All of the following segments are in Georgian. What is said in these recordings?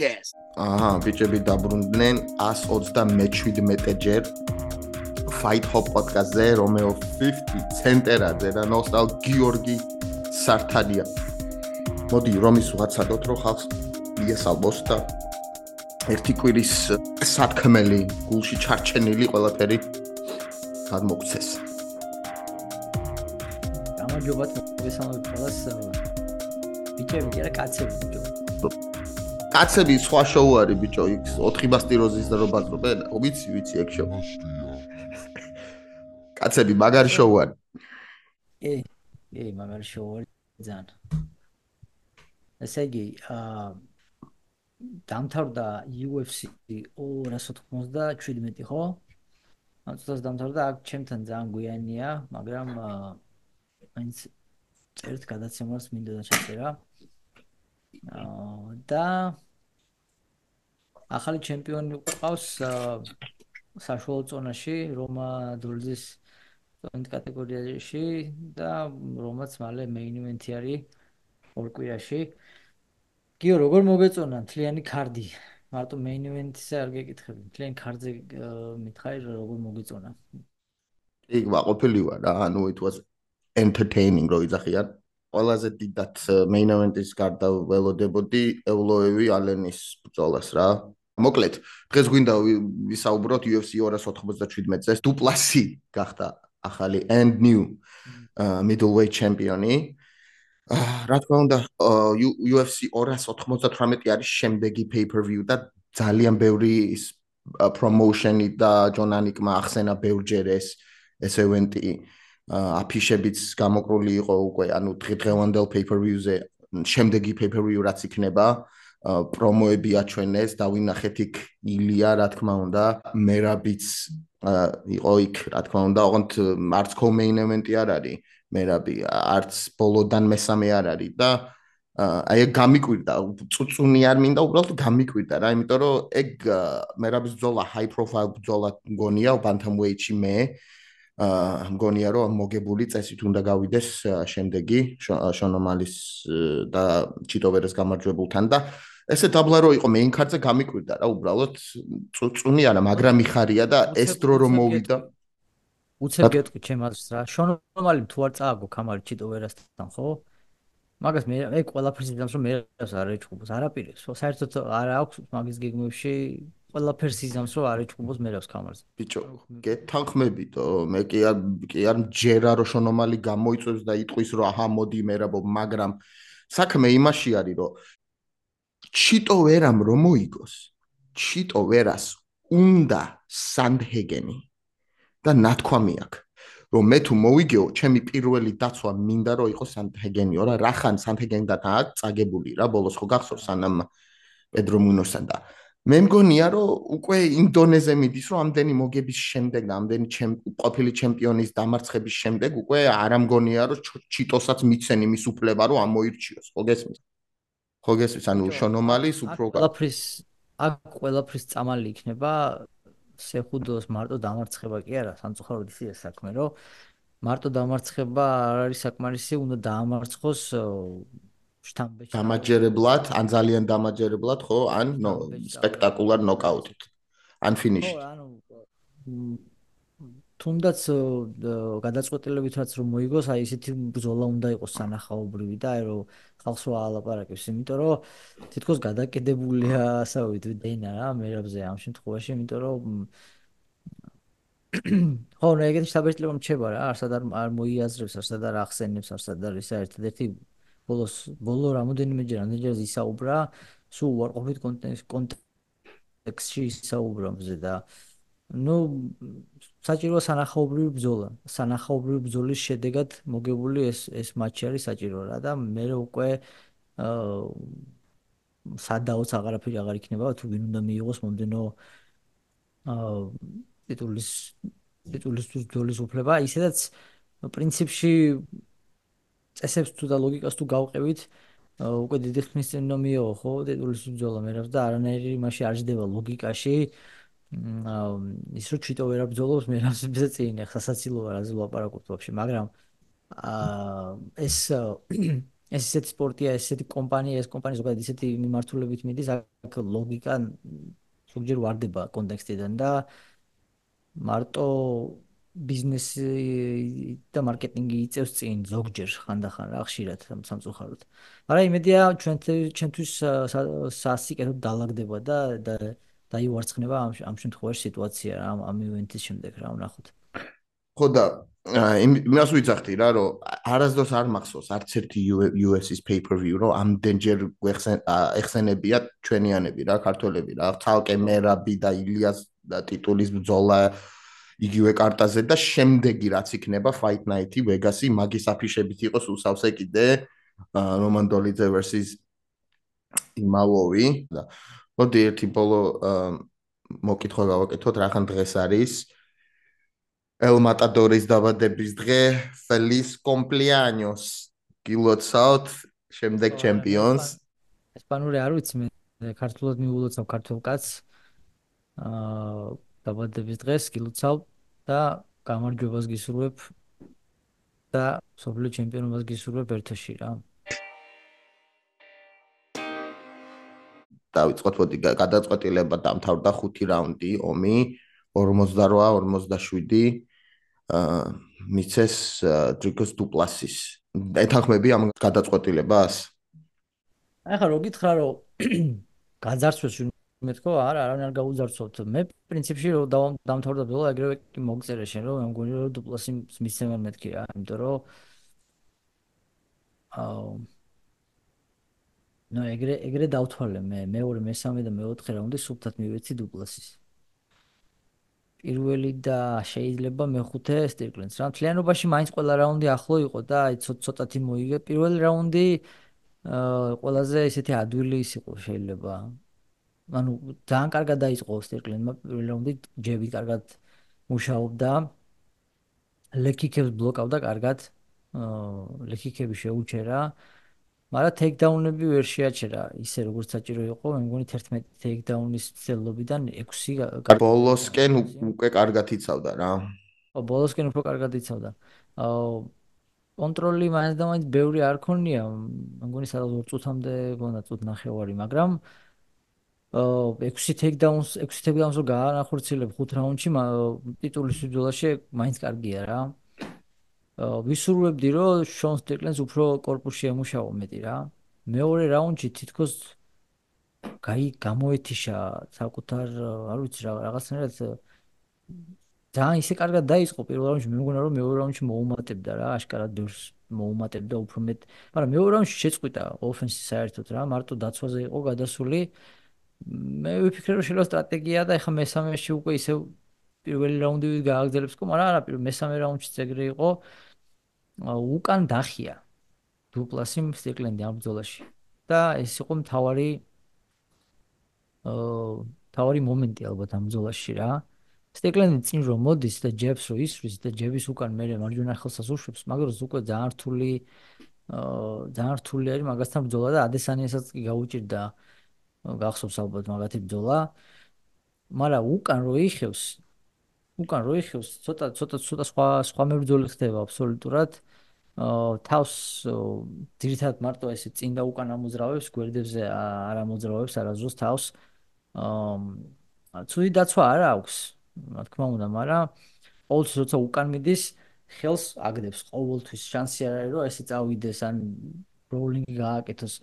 Podcast. აჰა, ბიჭები დაბრუნდნენ 127 ჯერ Fight Hub podcast-ზე, რომეო 50 ცენტერაძე და ნოსტალ გიორგი სართალია. მოდი რომის ვაცადოთ, რომ ხალხს მიესალმოს და ერთი კვირის სათქმელი გულში ჩარჩენილი ყველაფერი გადმოგცეს. გამარჯობათ მოგესალმებით ყველას. ბიჭები, კი კაცები. კაცები სხვა შოუ არის ბიჭო, იქ 4 ბასტიროზის და რობაზრობენ. ვიცი, ვიცი ეგ შოუ. კაცები მაგარი შოუ არის. ე, ე, მაგარი შოუ არის ძალიან. ესე იგი, აა დამთავრდა UFC 297 ხო? ამ წელს დამთავრდა აქ ჩემთან ძალიან გვიანია, მაგრამ მაინც ერთ გადაცემას მინდა დაჩაწერა. აა და ახალი ჩემპიონი ყავს საშუალო ზონაში, რომა დულზის ზონის კატეგორიაში და რომაც მალე main event-ი არის ორ კვირაში. გიო როგორ მოგეწონა თლიანი კარდი? მარტო main event-ზე არ გეკითხები. თლიანი კარდზე მითხარი როგორ მოგეწონა? იქ ვაყოფილი ვარ რა, ანუ it was entertaining რო იძახიან. ყველაზე დიდად main event-ის გარდა ველოდებოდი ევლოევი ალენის ბრძოლას რა. მოკლედ, დღეს გვინდა ვისაუბროთ UFC 297-ზე. დუპლასი გახდა ახალი and new middleweight champion-ი. რა თქმა უნდა UFC 298 არის შემდეგი pay-per-view და ძალიან ბევრი ის promotion-ი და ჯონანიკმა ახსენა ბევრჯერ ეს ეს event-ი აფიშებიც გამოკრული იყო უკვე ანუ დღევანდელ pay-per-view-ზე შემდეგი pay-per-view რაც იქნება პრომოები აჩვენეს და ვინახეთ იქ ილია რა თქმა უნდა მერაბიც იყო იქ რა თქმა უნდა ოღონდ არც co-main event-ი არ არის მერაბი არც ბოლოდან მესამე არ არის და აი ეგ გამიკვირდა წუწუნი არ მინდა უბრალოდ გამიკვირდა რა იმიტომ რომ ეგ მერაბის ბძოლა high profile ბძოლა მგონია bantamweight-ში მე აა მგონია რომ მოგებული წესით უნდა გავიდეს შემდეგი შონომალის და ჩიტოვერეს გამარჯვებულთან და ესე დაბლა რო იყო main card-ზე გამიკვირდა რა უბრალოდ წუწუნი არა მაგრამ მიხარია და ეს დრო რომ მოვიდა. უცებ გეტყვი ჩემს რა. შონომალი თუ არ წააგო კამარი ჩიტოვერასთან ხო? მაგას მე ეგ ყველაფერს იზამს რომ მე არ ეჭუბოს არაპირებს საერთოდ არ აქვს მაგის გეგმებში ყველაფერს იზამს რომ არ ეჭუბოს მერავს კამარს ბიჭო გეთანხმებითო მე კი არ კი არ ჯერა რომ შონომალი გამოიწვევს და იტყვის რომ აჰა მოდი მერაბო მაგრამ საქმე იმაში არის რომ ჩიტო ვერამ რომ მოიგოს ჩიტო ვერას უნდა სანდჰეგენი და ნათქვამი აქვს რომ მე თუ მოვიგეო ჩემი პირველი დაცვა მინდა რომ იყოს სანდჰეგენიო რა რახან სანდჰეგენდა და წაგებული რა ბოლოს ხო გახსოვს სანამ პედრო მუნოსთან და მე მგონია რომ უკვე ინდონეზე მიდის რომ ამდენი მოგების შემდეგ და ამდენი ყოფილი ჩემპიონის დამარცხების შემდეგ უკვე არ ამგონია რომ ჩიტოსაც მიცენ იმის უფლება რომ ამოირჩიოს. ხო გესმის? ხო გესმის? ანუ შონომალის უფრო ყველაფრის აქ ყველაფრის წამალი იქნება სეხუდოს მარტო დამარცხება. კი არა სამწუხაროდ ისია საქმე რომ მარტო დამარცხება არ არის საკმარისი უნდა დაამარცხოს შტამბეში დამაჯერებლად ან ძალიან დამაჯერებლად ხო? ან სპექტაკულარ ნოკაუტით. ან ფინიშით ხო ანუ თუნდაც გადაწყვეტილებითაც რომ მოიგოს, აი ესეთი ბრძოლა უნდა იყოს სანახაობრივი და აი რომ ხალხს რა ალაპარაკებს, იმიტომ რომ თითქოს გადაკიდებულია ასავით დენა რა მერაბზე ამ შემთხვევაში, იმიტომ რომ ხო, ნუ ეგეთი შტაბეჭდილება მჩება რა, არსად არ მოიაზრებს, არსად არ ახსენებს, არსად არ ისა ერთადერთი ბოლოს ბოლო რამოდენიმეჯერ ამდენჯერ ისაუბრა, სულ უარყოფით კონტექსტში ისაუბრა მზე და ну საჭირო სანახაობრივი ბრძოლა. სანახაობრივი ბრძოლის შედეგად მოგებული ეს ეს მატჩი არის საჭირო რა და მე უკვე აა სადაოც აღარაფერი აღარ იქნება თუ ვინ უნდა მიიღოს მომდენო აა ტიტულის ტიტულის ბრძოლის უფლება. ისედაც პრინციპში წესებს თუ და ლოგიკას თუ გავყევით უკვე დიდი ხნის წინ ნომიო ხო ტიტულის უძველა მერავს და არანაირი იმაში არ ჯდება ლოგიკაში. ის რო ჩიტო ვერ აბძოლობს მერავს მზე წინ ახლა საცილოა რაზე ლაპარაკობთ ვაფშე მაგრამ აა ეს ეს ისეთი სპორტია ესეთი კომპანია ეს კომპანია ზოგადად ისეთი მიმართულებით მიდის აქ ლოგიკა ზოგჯერ واردება კონტექსტიდან და მარტო ბიზნესი და მარკეტინგი იწევს წინ ზოგჯერ ხანდახან რა ხშირად სამწუხაროდ. მაგრამ იმედია ჩვენ ჩვენთვის სასიკეთო დაალაგდება და დაივარცხნება ამ ამ შემთხვევაში სიტუაცია ამ ამ ივენთის შემდეგ რა ვნახოთ. ხო და იმას ვიცახდი რა რომ არასდროს არ მახსოვს არც ერთი US-ის pay-per-view რომ ამდენჯერ ეხსენებია ჩვენიანები რა ქართველები რა თალკე მერაბი და ილიას ტიტულის ბრძოლა იგივე კარტაზე და შემდეგი რაც იქნება Fight Night-ი Vegas-ი მაგის აფიშებით იყოს უსავსე კიდე Roman Dolidze versus Imavov-ი და მოდი ერთი ბოლო მოკითხვა გავაკეთოთ რახან დღეს არის El Matadores დაბადების დღე, Feliz cumpleaños. გილოცავთ შემდეგ ჩემპიონს. ესპანური არ ვიცი მე ქართულად მიულოცავ ქართულ კაცს. აა დაბადების დღეს გილოცავ და გამარჯვებას გისურვებ და სოფლიო ჩემპიონობას გისურვებ ერთაში რა. დავიწყოთ მოდი გადაწყვეტილება დამთავრდა 5 რაუნდი ომი 48 47 მიცეს დრიკოს დუპლასის ეთანხმები ამ გადაწყვეტილებას? ახლა რო გითხრა რომ გაძარცვეს მე თქო არა არავინ არ გაუძარცვოთ მე პრინციპში რო დამთავრდა ბოლო ეგრევე კი მოგწერე შენ რომ მე მგონი რომ დუპლასი მისცემენ მეთქი რა იმიტომ რომ აუ ნუ ეგრე ეგრე დავთვალე მე მეორე მესამე და მეოთხე რაუნდი სულთად მივეცი დუპლასის. პირველი და შეიძლება მეხუთე სტირკლენს. რა თლიანობაში მაინც ყველა რაუნდი ახლო იყო და აი ცოტათი მოიგე. პირველი რაუნდი აა ყველაზე ისეთი ადვილი ის იყო შეიძლება ანუ ძალიან კარგად დაიწყო სტირკლენმა პირველი რაუნდი ჯები კარგად მუშაობდა ლეკიკებს ბლოკავდა კარგად ლეკიკები შეუჩერა მაგრამ ტეიქდაუნები ვერ შეაჩერა ისე როგორც საჭირო იყო, მე მგონი 11 ტეიქდაუნის ცელობიდან 6 ბოლოსკენ უკვე კარგად იცავდა რა. ო ბოლოსკენ უფრო კარგად იცავდა. აა კონტროლი მაინც და მაინც ბევრი არ ქონია, მე მგონი სადღაც 2 წუთამდე გონდა წუთ ნახევარი, მაგრამ აა 6 ტეიკდაუნს 6 ტეიკდაუნს რო გაანახორცილებ 5 რაუნდში ტიტულის ბრძოლაში მაინც კარგია რა. ვისურვებდი რომ შონ სტიკლენს უფრო корпуში ემუშაო მეტი რა. მეორე რაუნდში თითქოს გაი გამოეთიშა საკუთარ არ ვიცი რა რაღაცნაირად ძალიან ისე კარგად დაიწყო პირველ რაუნდში. მე მგონა რომ მეორე რაუნდში მოუმატებდა რა აშკარად ბევრს მოუმატებდა უფრო მეტ. მაგრამ მეორე რაუნდში შეწყვიტა ოფენსი საერთოდ რა მარტო დაცვაზე იყო გადასული. მე ვიფიქრე რომ შეიძლება სტრატეგია და ეხა მესამეში უკვე ისე პირველი რაუნდი გააგრძელებს ხო მაგრამ არა პირველ მესამე რაუნდში ეგრე იყო. უკან დახია დუპლასი სტიკლენდი ამ ბრძოლაში. და ეს იყო მთავარი აა მთავარი მომენტი ალბათ ამ ბრძოლაში რა. სტიკლენდი წინ რომ მოდის და ჯებს რო ისვრის და ჯების უკან მე მარჯვენა ხელსაც უშვებს მაგრამ უკვე ძალიან რთული აა ძალიან რთული არის მაგასთან ბრძოლა და ადესანიასაც კი გაუჭირდა გახსოვს ალბათ მაგათი ბრძოლა. მაგრამ უკან რო იხევს უკან რო იხევს ცოტა ცოტა ცოტა სხვა სხვა მებრძოლი ხდება აბსოლუტურად. თავს ძირითადად მარტო ესე წინ და უკან ამოძრავებს გვერდებზე არ ამოძრავებს არაზოს თავს. აა ცუდი დაცვა არ აქვს რა თქმა უნდა მაგრამ ყოველთვის როცა უკან მიდის ხელს აგდებს ყოველთვის. შანსი არ არის რომ ესე წავიდეს ან როლინგი გააკეთოს.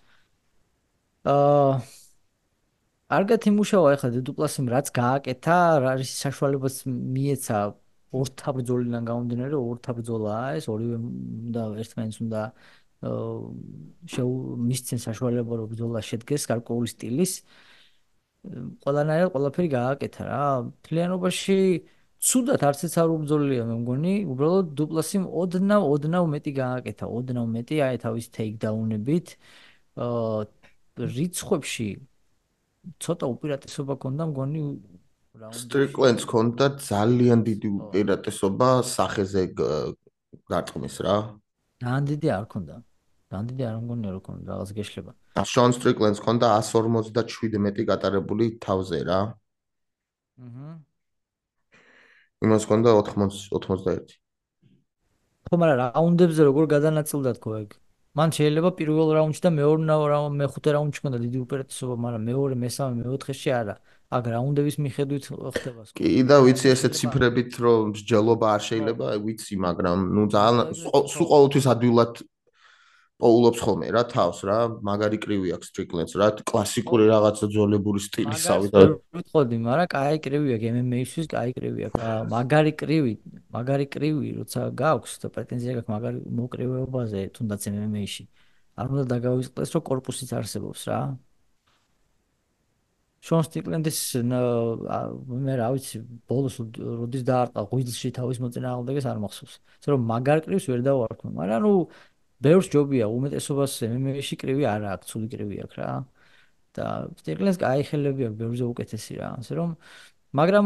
აა არგეთ იმუშავა ახლა დედუპლასიმ რაც გააკეთა რა არის საშუალებაც მიეცა. ორთაბრძოლიდან გამომდინარე ორთაბრძოლაა ეს ორივე და ერთმანეთს უნდა შეუ მისცენ საშუალება რომ ბრძოლა შედგეს გარკვეული სტილის. ყველანაირად ყველაფერი გააკეთა რა. ფლიანობაში ცუდად არც ეს არ უბრძოლია მე მგონი. უბრალოდ დუპლასიმ ოდნავ ოდნავ მეტი გააკეთა. ოდნავ მეტი აი თავის ტეიქდაუნებით აა რიცხვებში ცოტა უპირატესობა ქონდა მგონი სტრიკლენს ქონდა ძალიან დიდი უპირატესობა სახეზე გარტყმის რა. ძალიან დიდი არ ქონდა. ძალიან დიდი არ მგონია რომ ქონდა რაღაც გეშლება. შონ სტრიკლენს ქონდა 157 გატარებული თავზე რა. აჰა. იმას ქონდა 80 81. ხო, მაგრამ რაუნდებზე როგორ გადანაწილდა თქო ეგ? მან შეიძლება პირველ რაუნდში და მეორე რაუნდში, მეხუთე რაუნდში კონდა დიდი უპირატესობა, მაგრამ მეორე, მესამე, მეოთხეში არა. აგ რაუნდების მიხედვით ხდება სკო. კი და ვიცი ესე ციფრებით რომ მსჯელობა არ შეიძლება, ვიცი, მაგრამ ნუ ძალიან სულ ყოველთვის ადვილად პოულობს ხოლმე რა თავს რა, მაგარი კრივი აქვს სტრიკლენდს რა, კლასიკური რაღაცა ძოლებული სტილისავით. ვიტყოდი, მაგრამ კაი კრივი აქვს MMA-ისთვის, კაი კრივი აქვს. მაგარი კრივი, მაგარი კრივი როცა გაქვს და პრეტენზია გაქვს მაგარი მოკრივეობაზე თუნდაც MMA-ში. არ უნდა დაგავიწყდეს, რომ корпуსიც არსებობს რა. შონ სტიკლენდის მე რა ვიცი ბოლოს როდის დაარტყა ღვიძლში თავის მოწინააღმდეგეს არ მახსოვს. ისე რომ მაგარ კრივს ვერ დავარქმე, მაგრამ ანუ ბევრს ჯობია უმეტესობას MMA-ში კრივი არ აქვს, ცუდი კრივი აქვს რა. და სტიკლენს გაიხელები აქვს ბევრზე უკეთესი რა. ასე რომ მაგრამ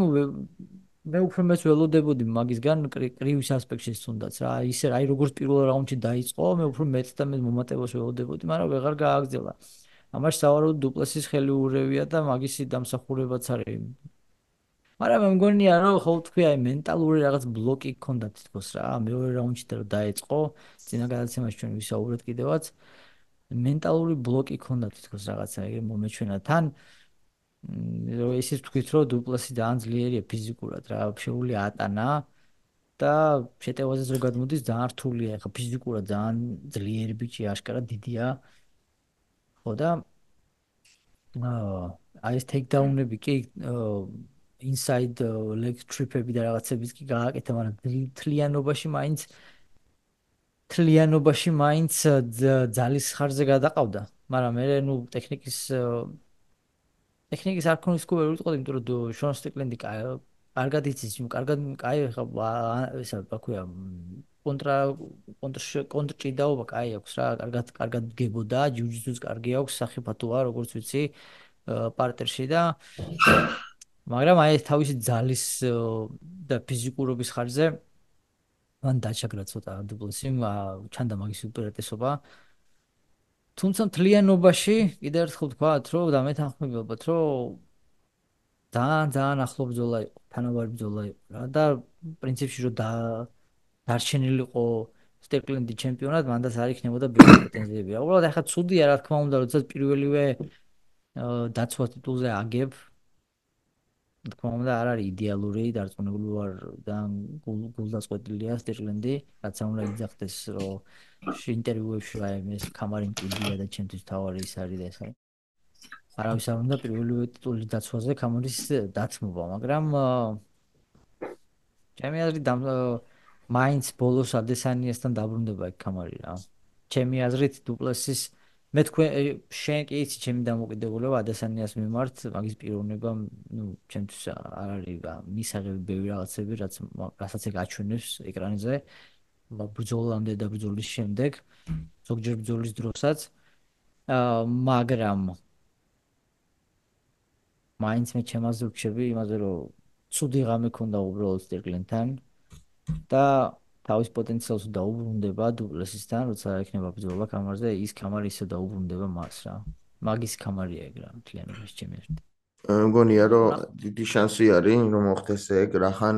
მე უფრო მეც ველოდებოდი მაგისგან კრივის ასპექტში თუნდაც რა. ისე აი როგორც პირველ რაუნდში დაიწყო, მე უფრო მეც და მე მომატებას ველოდებოდი, მაგრამ ვეღარ გააგზელა. ამაში სავარაუდოდ დუპლესის ხელი ურევია და მაგისი დამსახურებაც არის. მაგრამ მე მგონია რომ ხო თქვი აი მენტალური რაღაც ბლოკი ქონდა თითქოს რა. მეორე რაუნდში და დაეწყო. ძინა გადაცემაში ჩვენ ვისაუბრეთ კიდევაც. მენტალური ბლოკი ქონდა თითქოს რაღაცა ეგ მომეჩვენა. თან ისიც თქვით რომ დუპლესი ძალიან ძლიერია ფიზიკურად რა შეული ატანა და შეტევაზე ზოგადად მოდის ძალიან რთულია. ხა ფიზიკურად ძალიან ძლიერი ბიჭი აშკარა დიდია. ხო და აი ეს ტეიქდაუნები კი inside leg trip-ები და რაღაცებიც კი გააკეთა, მაგრამ თლიანობაში მაინც თლიანობაში მაინც ძალის ხარზე გადაყავდა, მაგრამ მე ნუ ტექნიკის ტექნიკის არ ქონის კუ ვერ ვიტყოდი, იმიტომ რომ შონ სტიკლენდი კარგად იცის, იმ კარგად კაი ხა ესა ბაქუა კონტრა კონტრ კონტრჭიდაობა კაი აქვს რა, კარგად კარგად გებოდა, ჯუჯიტსუს კარგი აქვს, სახიფათოა, როგორც ვიცი, პარტერში და მაგრამ აი ეს თავისი ძალის და ფიზიკურობის ხარჯზე მან დაჩაგრა ცოტა დუბლესი ჩანდა მაგის უპირატესობა თუმცა თლიანობაში კიდევ ერთხელ ვთქვათ რომ და მე თანხმობთ რომ ძალიან ძალიან ახლო თანაბარი ბრძოლა იყო რა და პრინციპში რომ და დარჩენილიყო სტეკლენდი ჩემპიონად მანდაც არ იქნებოდა ბიჭი პრეტენზიები. უბრალოდ ახლა ცუდია რა თქმა უნდა, როცა პირველივე დაცვა ტიტულზე აგებ, თქმა უნდა არ არის იდეალური დარწმუნებული ვარ და გულდაწყვეტილია სტერლენდი რაც უნდა იძახდეს რომ ინტერვიუებში აი ეს კამარინ კიდია და ჩემთვის თავარი ის არის და ეს არის. არავის არ უნდა პირველი ტიტული დაცვაზე კამარის დათმობა მაგრამ ჩემი აზრით მაინც ბოლოს ადესანიასთან დაბრუნდება კამარი რა. ჩემი აზრით დუპლესის მე თქვენ შენ კი იცი ჩემი დამოკიდებულება ადესანიას მიმართ მაგის პიროვნება ნუ ჩემთვის არ არის მისაღები ბევრი რაღაცები რაც რასაც ეგ აჩვენებს ეკრანზე ბრძოლამდე და ბრძოლის შემდეგ ზოგჯერ ბრძოლის დროსაც. აა მაგრამ მაინც მე ჩემაზე ვქშები იმაზე რომ ცუდი ღამე ქონდა უბრალოდ სტიკლენთან და თავის პოტენციალს დაუბრუნდება დუბლესისთან, როცა ექნება ბრძოლა კამარზე, ის კამარი ისე დაუბრუნდება მას რა. მაგის კამარია ეგ რა, მთლიანობაში ჩემი აზრით. მგონია რომ დიდი შანსი არის რომ მოხდეს ეგ რახან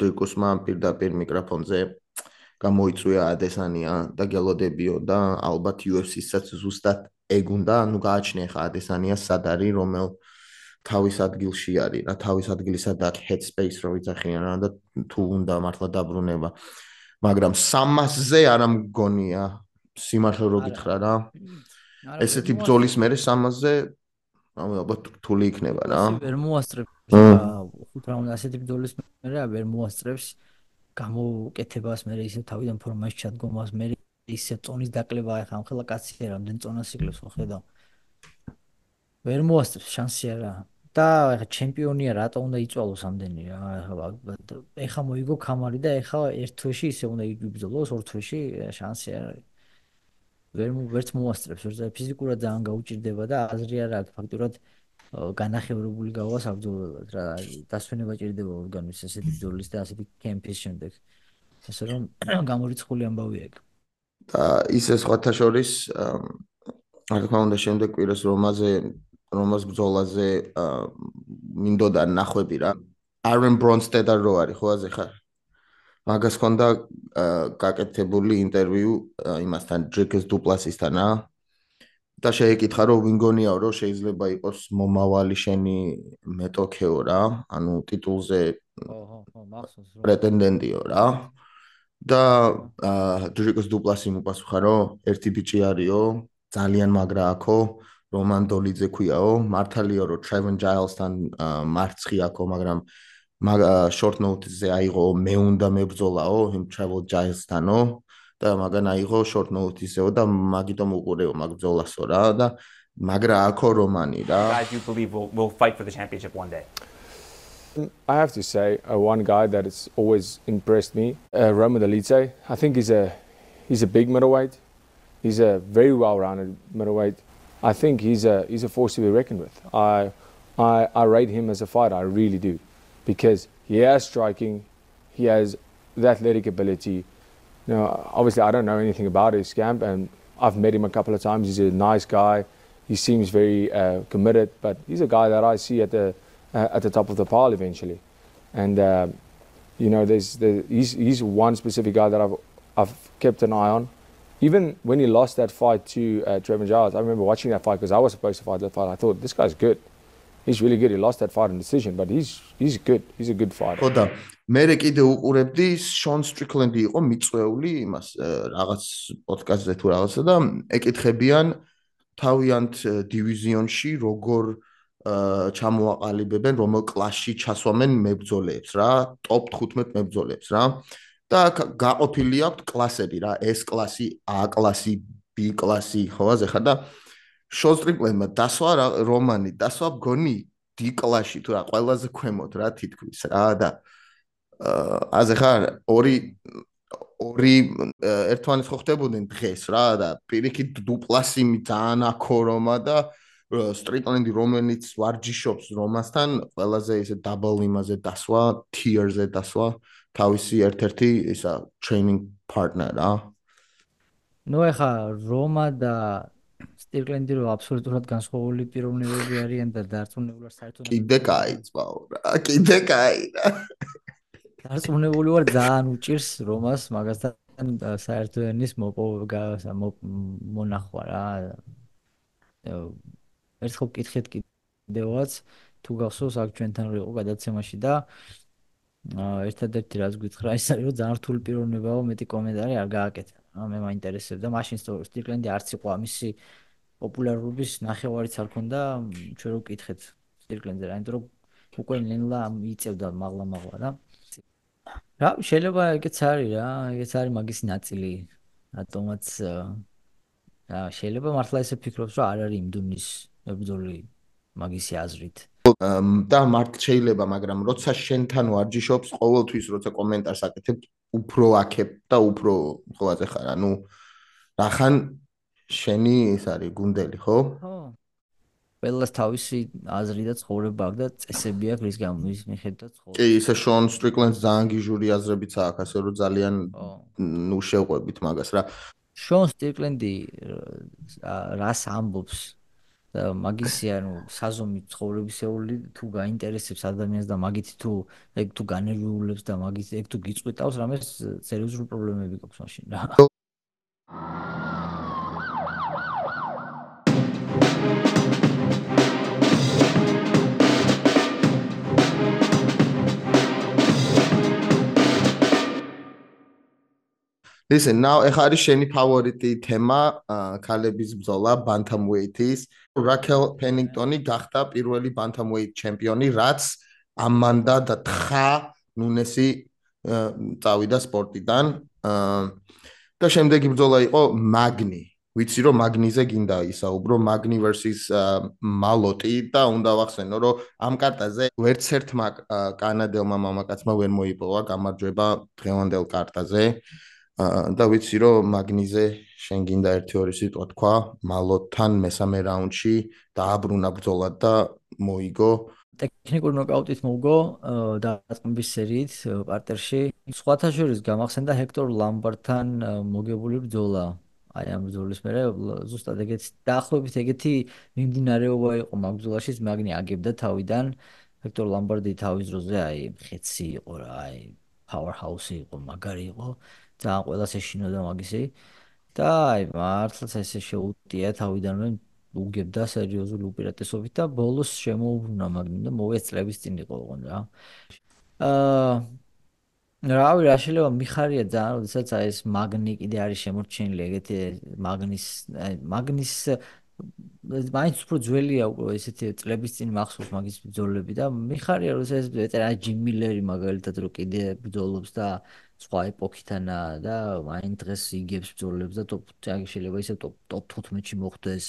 დეკოსმა პირდაპირ მიკროფონზე გამოიწვია ადესანია და გელოდებიო და ალბათ UFC-საც ზუსტად ეგ უნდა, ну გააჩნია ხა ადესანია სად არის რომელ თავის ადგილში არის რა თავის ადგილისა და head space რო ვიძახიან რა და თუ უნდა მართლა დაბრუნება. მაგრამ 300-ზე არ ამგონია სიმართლე რო გითხრა რა. ესეთი ბძოლის მერე 300-ზე ანუ ალბათ რთული იქნება რა. ვერ მოასწრებს ხუთ რაუნდ ასეთი ბძოლის მერე ვერ მოასწრებს გამოუკეთებას მერე ისე თავიდან ფორმაში ჩადგომას მერე ისე წონის დაკლება ახლა ხელა კაცია რამდენ წონას იკლებს ხო ხედავ ვერ მოასწრებს შანსი არა. და ეხა ჩემპიონია რატო უნდა იწვალოს ამდენი რა ეხა ეხა მოიგო კამარი და ეხა ერთ თვეში ისე უნდა იბრძოლოს ორ თვეში შანსი არ არის. ვერ ვერც მოასწრებს ვერც ფიზიკურად ძალიან გაუჭირდება და აზრი არ აქვს ფაქტურად განახევრებული გავა საბრძოლველად რა. დასვენება ჭირდება ორგანიზმის ესეთი ბრძოლის და ასეთი კემპის შემდეგ. ასე რომ გამორიცხული ამბავია ეგ და ისე სხვათა შორის რა თქმა უნდა შემდეგ კვირას რომაზე რომას ბრძოლაზე მინდოდა ნახვები რა. არენ ბრონსტედა რო არის ხო აზე ხარ? მაგას ხონდა გაკეთებული ინტერვიუ იმასთან ჯეკეს დუპლასისთან რა და შეეკითხა რომ ვინგონიაო რომ შეიძლება იყოს მომავალი შენი მეტოქეო რა? ანუ ტიტულზე ოჰო ხო მახსოვს რომ პრეტენდენტიო რა და ჯეკეს დუპლასი მოპასუხა რომ ერთი ბიჭი არისო ძალიან მაგრა აქო რომან დოლიძე ქვიაო მართალიო რომ ტრევენ ჯაილსთან მარცხი აქო მაგრამ short notice-ზე აიღო მე უნდა მებრძოლაო იმ travel giants-თანო და მაგან აიღო short notice-ეო და მაგიტომ უყურეო მაგ ბრძოლასო რა და მაგრა აქო რომანი რა. Guys you believe will will fight for the championship one day. I have to say uh, one guy that has always impressed me uh, Roman Dolidze I think he's a he's a big middleweight. He's a very well-rounded middleweight I think he's a he's a force to be reckoned with I I I rate him as a fighter I really do because he has striking, he has the athletic ability. Know, obviously, I don't know anything about his camp, and I've met him a couple of times. He's a nice guy. He seems very uh, committed, but he's a guy that I see at the uh, at the top of the pile eventually. And uh, you know, there's the, he's he's one specific guy that I've I've kept an eye on. Even when he lost that fight to uh, Trevor Giles, I remember watching that fight because I was supposed to fight that fight. I thought this guy's good. he's really good. He lost that fight in decision, but he's he's good. He's a good fighter. ხო და მე კიდე უყურებდი Sean Strickland იყო მიწვეული იმას რაღაც პოდკასტზე თუ რაღაცა და ეკითხებიან თავიანთ დივიზიონში როგორ ჩამოაყალიბებენ რომელ კლასში ჩასვამენ მებრძოლებს რა ტოპ 15 მებრძოლებს რა და გაყოფილი აქვს კლასები რა S კლასი A კლასი B კლასი ხო ასე ხარ და შოსტრიპლენმა დასვა რომანი დასვა გონი დიკლაში თუ რა ყველაზე ქვემოთ რა თითქოს რა და აზე ხარ ორი ორი ერთმანეთს ხო ხდებოდნენ დღეს რა და პირიქით დუპლასი ძალიან აქორომა და სტრიტლენდი რომელიც ვარჯიშობს რომასთან ყველაზე ისე დაბლ იმაზე დასვა ტიერზე დასვა თავისი ერთ-ერთი ისა ტრეინინგ პარტნერა. ნუ ეხა რომა და სტირკლენდი რო აბსოლუტურად განსხვავებული პიროვნებები არიან და დარწმუნებული ვარ საერთოდ კიდე კაი წვაო რა კიდე კაი რა დარწმუნებული ვარ ძალიან უჭირს რომას მაგასთან საერთოდენის მოპოვება მონახვა რა ერთხელ კითხეთ კიდევაც თუ გახსოვს აქ ჩვენთან რო იყო გადაცემაში და ერთადერთი რაც გითხრა ის არის რომ ძალიან რთული პიროვნებაა მეტი კომენტარი არ გააკეთა. მე მაინტერესებდა მაშინ სტირკლენდი არც იყო ამისი პოპულარობის ნახევარიც არ ქონდა. ჩვენ რო კითხეთ სირკლენზე რა რომ უკვე ნელა იწევდა მაღლა მაღლა რა. რა შეიძლება ეგეც არის რა ეგეც არის მაგის ნაწილი. რატომაც რა შეიძლება მართლა ესე ფიქრობს რომ არ არის იმ დუნის ბრძოლი მაგისი აზრით და მართ შეიძლება მაგრამ როცა შენთან ვარჯიშობს ყოველთვის როცა კომენტარს აკეთებ უფრო აქებ და უფრო ხოლმე ხარ ანუ რახან შენი ეს არის გუნდელი, ხო? ხო. ყველას თავისი აზრი და ცხოვრება აქვს და წესები აქვს რის გამო ის მიხედვით ცხოვრება. კი, ისე შონ სტრიკლენდს ძალიან გიჟური აზრებიც აქვს, ასე რომ ძალიან ნუ შეყვებით მაგას რა. შონ სტრიკლენდი რას ამბობს და მაგისი ანუ საზომი ცხოვრებისეული თუ გაინტერესებს ადამიანს და მაგით თუ ეგ თუ განერვიულებს და მაგით ეგ თუ გიწყვეტავს რამეს სერიოზული პრობლემები გაქვს მაშინ რა. Listen, now ეხა არის შენი ფავორიტი თემა, ქალების ბრძოლა bantamweight-ის. Raquel Pennington-ი გახდა პირველი bantamweight ჩემპიონი, რაც ამანდა და თხა ნუნესი წავიდა სპორტიდან. და შემდეგი ბრძოლა იყო მაგნი. ვიცი რომ მაგნიზე გინდა ისაუბრო მაგნი versus მალოტი და უნდა ვახსენო რომ ამ კარტაზე ვერც ერთმა კანადელმა მამაკაცმა ვერ მოიპოვა გამარჯვება დღევანდელ კარტაზე. და ვიცი რომ მაგნიზე შენ გინდა 1-2 სიტყვა თქვა მალოთან მესამე რაუნდში დააბრუნა ბრძოლა და მოიგო. ტექნიკურ ნოკაუტით მოუგო დაწყების სერიით პარტერში. სხვათა შორის გამახსენდა ჰექტორ ლამბართან მოგებული ბრძოლა. აი ამ ბრძოლის მერე ზუსტად ეგეთი დაახლოებით ეგეთი მიმდინარეობა იყო მაგ ბრძოლაში მაგნი აგებდა თავიდან. ჰექტორ ლამბარდი თავის დროზე აი ხეცი იყო რა აი powerhouse იყო, მაგარი იყო. ძალიან ყველას ეშინოდა მაგისი. და აი მართლაც ესე შეუტია თავიდანვე უგებდა სერიოზული უპირატესობით და ბოლოს შემოუბრუნა მაგნი და მოეწლების წინ იყო ოღონდ რა. აა რავი რა შეიძლება მიხარია ძალიან, როდესაც აი ეს მაგნი კიდე არის შემორჩენილი, ეგეთი მაგნის აი მაგნის მაინც უფრო ძველია უკვე ესეთი წლების წინ მახსოვს მაგის ბრძოლები და მიხარია რომ ეს ეწერა ჯიმ მილერი მაგალითად რომ კიდე ბრძოლობს და სხვა ეპოქითანა და მაინც დღეს იგებს ბრძოლებს და ტოპ შეიძლება ისე ტოპ ტოპ 15-ში მოხდეს.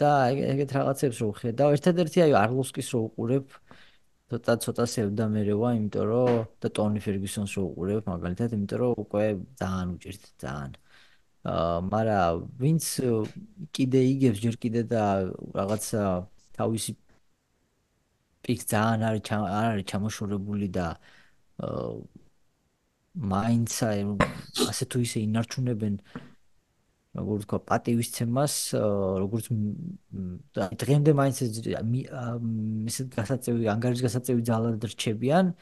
და ეგეთ რაღაცებს რო ხედავ ერთადერთი აი არლოსკის რო უყურებ. ცოტა ცოტა სევდა მერევა იმიტომ რომ და ტონი ფერგუსონს რო უყურებ მაგალითად იმიტომ რომ უკვე ძალიან უჭირთ ძალიან. აა მარა ვინც კიდე იგებს ჯერ კიდე და რაღაცა თავისი პიქ ძალიან არის არ არის ჩამოშორებული და აა მაინცა ასე თუ ისე ინარჩუნებენ როგორ ვთქვა პატივისცემას როგორც დღემდე მაინც ესე გასაწევი ანგარიშ გასაწევი ძალად რჩებიან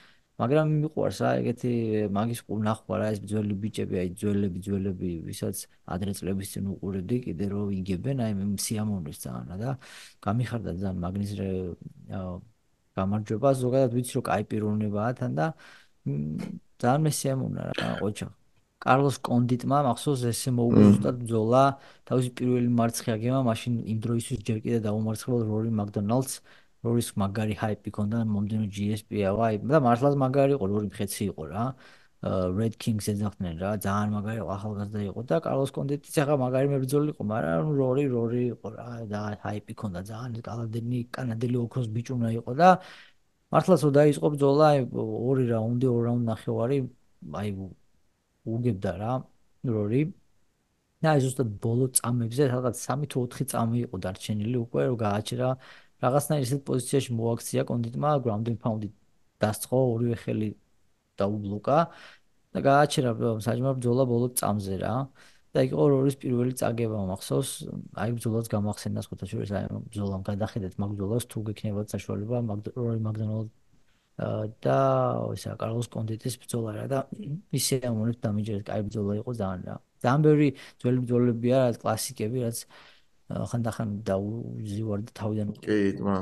მაგრამ მიყვარს რა ეგეთი მაგის ნახვა რა ეს ძველი ბიჭები აი ძველები ძველები ვისაც ადრე წლების წინ უყურებდი კიდე რომ იგებენ აი მე სიამოვნეს ძალიან და გამიხარდა ძალიან მაგნის გამარჯვება. ზოგადად ვიცი რომ კაი პიროვნებაა თან და ძალიან მესიამოვნა რა ყოჩა კარლოს კონდიტმა მახსოვს ესე მოუგზავნა ბძოლა თავისი პირველი მარცხი აგემა მაშინ იმ დროისთვის ჯერ კიდე დაუმარცხებელ რორი მაკდონალდს. რორის მაგარი ჰაიპი ქონდა მომდენო GSP-ა ვაი და მართლაც მაგარი იყო რორი მხეცი იყო რა. Red Kings ეძახდნენ რა ძალიან მაგარი ახალგაზრდა იყო და კარლოს კონდიტიც ახლა მაგარი მებრძოლი იყო მაგრამ რორი რორი იყო რა. და ჰაიპი ქონდა ძალიან კანადელი კანადელი ოქროს ბიჭუნა იყო და მართლაც რომ დაიწყო ბრძოლა აი ორი რაუნდი ორ რაუნდ ნახევარი აი უგებდა რა რორი. და აი ზუსტად ბოლო წამებზე რაღაც 3 თუ 4 წამი იყო დარჩენილი უკვე რომ გააჩერა რაღაცნაირ ისეთ პოზიციაში მოაქცია კონდიტმა ground and pound-ი დასწყო ორივე ხელი დაუბლოკა და გააჩერა საჯმარ ბრძოლა ბოლო წამზე რა და იქ იყო რორის პირველი წაგება მახსოვს. აი ბრძოლას გამახსენდა სხვათა შორის აი ბრძოლამ გადახედეთ მაგ ბრძოლას თუ გექნებათ საშუალება რორი მაგდონალდ. და ისა კარლოს კონდიტის ბრძოლა რა და ისე ამონებს დამიჯერეთ კაი ბრძოლა იყო ძალიან რა. ძალიან ბევრი ძველი ბრძოლებია რა კლასიკები რაც ხანდახან დაუზივარ და თავიდან კი თმა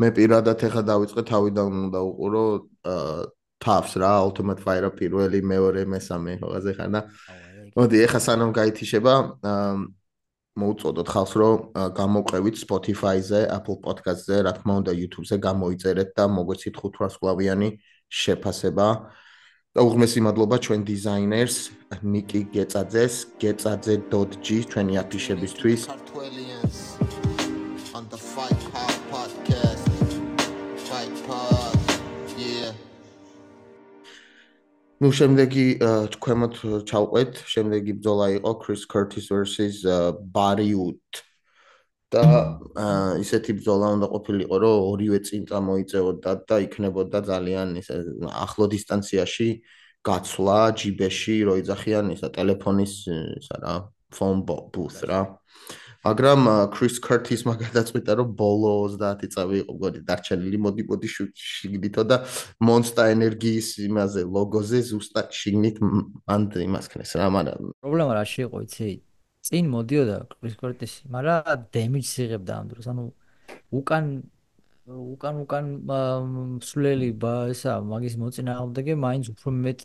მე პირადად ეხა დავიწყე თავიდან უნდა უყურო თავს რა ultimate fire პირველი მეორე მესამე რაღაცე ხან და მოდი ეხა სანამ გაითიშება მოუწოდოთ ხალხს რომ გამოყევით Spotify-ზე, Apple Podcast-ზე, რა თქმა უნდა YouTube-ზე გამოიწერეთ და მოგვეცით 500 სკლავიანი შეფასება. და უღმესი მადლობა ჩვენ დიზაინერს ნიკი გეწაძეს, getzadze.g ჩვენი აფიშებისთვის. on the fight podcast. Fight pod. Ну შემდეგი თქვენმოთ ჩავყვეთ. შემდეგი ბრძოლა იყო Chris Curtis versus Barry Wood. და ისეთი ბრძოლა უნდა ყოფილიყო რომ ორივე წინ წამოიწეოდა და იქნებოდა ძალიან ისე ახლო დისტანციაში გაცვლა ჯიბეში რო იძახიან ისა ტელეფონის ისა რა phone booth რა მაგრამ კრის კარტისმა გადაწყვიტა რომ ბოლო 30 წავი იყო გოდი დარჩენილი მოდი მოდი შიგნითო და მონსტა ენერგიის იმაზე ლოგოზე ზუსტად შიგნით მან იმას ქნეს რა მაგრამ პრობლემა რა შეიყო იცი წინ მოდიოდა კრის კარტისი მაგრამ დემიჯს იღებდა ამ დროს ანუ უკან უკან უკან სულელი ესა მაგის მოწინააღმდეგე მაინც უფრო მეტ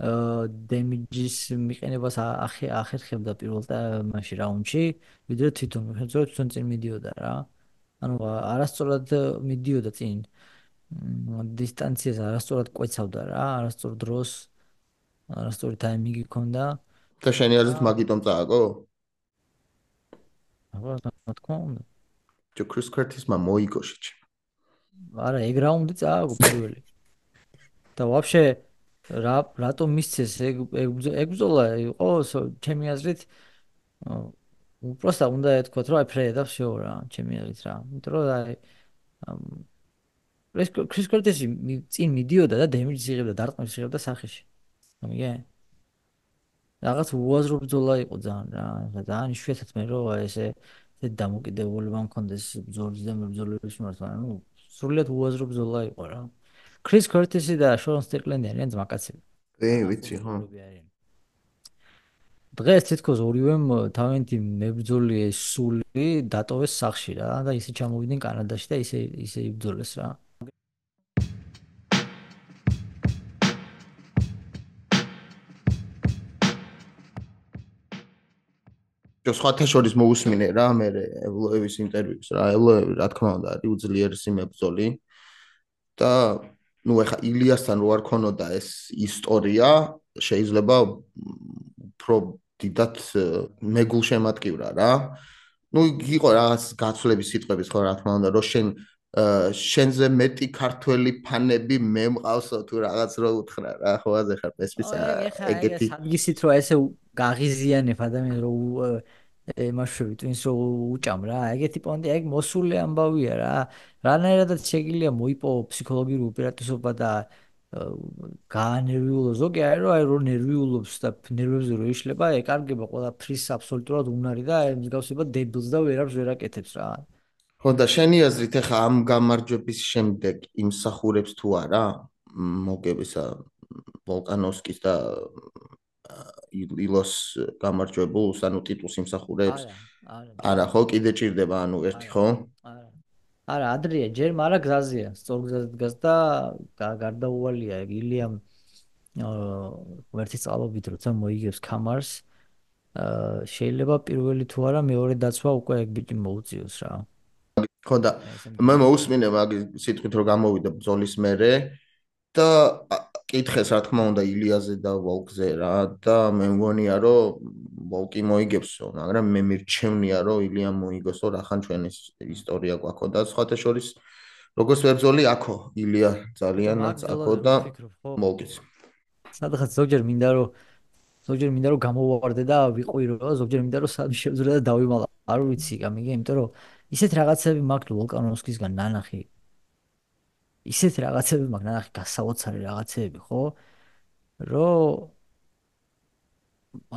დემიჯის მიყენებას ახერხებდა პირველ მაშინ რაუნდში, ვიდრე თვითონ, ხეძო თვითონ წინ მიდიოდა რა. ანუ არასწორად მიდიოდა წინ. დისტანციას არასწორად კვეცავდა რა, არასწორ დროს არასწორი ტაიმინგი ქონდა. და შენი აზრით მაგიტომ წააგო? აბა, რა თქმა უნდა. ჯო კრის კარტისმა მოიგო შეჭი. არა, ეგ რაუნდი წააგო პირველი. და ვაფშე რა რატომ მისცეს ეგ ეგ ბზოლა იყო ჩემი აზრით უბრალოდ უნდა ეთქვათ რომ აი ფრედა всё რა ჩემი აზრით რა იმიტომ რომ აი ეს კრის კორტესი წინ მიდიოდა და დემიჯს იღებდა დარტყმის იღებდა სახეში გამიგე რაღაც უაზრო ბზოლა იყო ძალიან რა ძალიან იშვიათად მე რომ ესე ეს დამოკიდებულება მქონდეს ბზოლის და ბზოლების მიმართ ანუ სრულიად უაზრო ბზოლა იყო რა ქრის ქორტისი და შონ სტერკლენდი არიან ძმაკაცები. ე, ვიცი, ხო. დღეს თითქოს ორივემ თავენთი მებრძოლი ეს სული დატოვეს სახში რა და ისე ჩამოვიდნენ კანადაში და ისე ისე იბრძოლეს რა. ჯო სხვათა შორის მოусმინე რა მე ებლოევის ინტერვიუს რა ებლოევი რა თქმა უნდა არის უძლიერესი მებრძოლი და ну ეხა ილიასთან რო არ ქონოდა ეს ისტორია შეიძლება უფრო დიდად მეგულშემატკივრა რა ну იყო რაღაც გაცვლების სიტყვების ხო რა თქმა უნდა რომ შენ შენზე მეტი ქართველი ფანები მე მყავსო თუ რაღაც რო უთხრა რა ხო აზე ხარ პესპისა ეგეთი საგისით რომ ესე გაღიზიანებ ადამიანს რო ემაშვი twins რო უჭამ რა. ეგეთი პონტი ეგ მოსული ამბავია რა. რანაირადაც შეგიძლია მოიპო ფსიქოლოგიური უპირატესობა და გაანერვიულო ზოგი აი რო აი რო ნერვიულობს და ნერვებზე რო იშლება ეკარგება ყველაფრის აბსოლუტურად უნარი და აი მსგავსება დებილს და ვერაფერს ვერ აკეთებს რა. ხო და შენი აზრით ახლა ამ გამარჯვების შემდეგ იმსახურებს თუ არა მოგებისა ვოლკანოვსკის და ილოს გამარჯვებულს ანუ ტიტულს იმსახურებს არა არა. ხო? კიდე ჭირდება ანუ ერთი ხო? არა. არა ადრია ჯერ მარა გზაზია. სწორ გზაზე დგას და გარდაუვალია ილიამ ვერთი წალობით როცა მოიგებს კამარს შეიძლება პირველი თუ არა მეორე დაცვა უკვე ეგ ბიჭი მოუწიოს რა. ხო და მე მოусმინე მაგ სიტყვით რომ გამოვიდა ბზოლის მერე და კითხეს რა თქმა უნდა ილიაზე და ვოლკზე რა. და მე მგონია რომ ვოლკი მოიგებსო მაგრამ მე მირჩევნია რომ ილია მოიგოსო რახან ჩვენ ეს ისტორია გვაქო და სხვათა შორის როგორც ვებზოლი აქო ილია ძალიანაც აქო და ვოლკიც სადღაც ზოგჯერ მინდა რომ ზოგჯერ მინდა რომ გამოვარდე და ვიყვირო ზოგჯერ მინდა რომ სად შევძრე და დავიმალა არ ვიცი გამიგე იმიტომ რომ ისეთ რაღაცები მაქვს ვოლკანოვსკისგან ნანახი ისეთ რაღაცები მაქვს ნანახი გასაოცარი რაღაცები ხო? რომ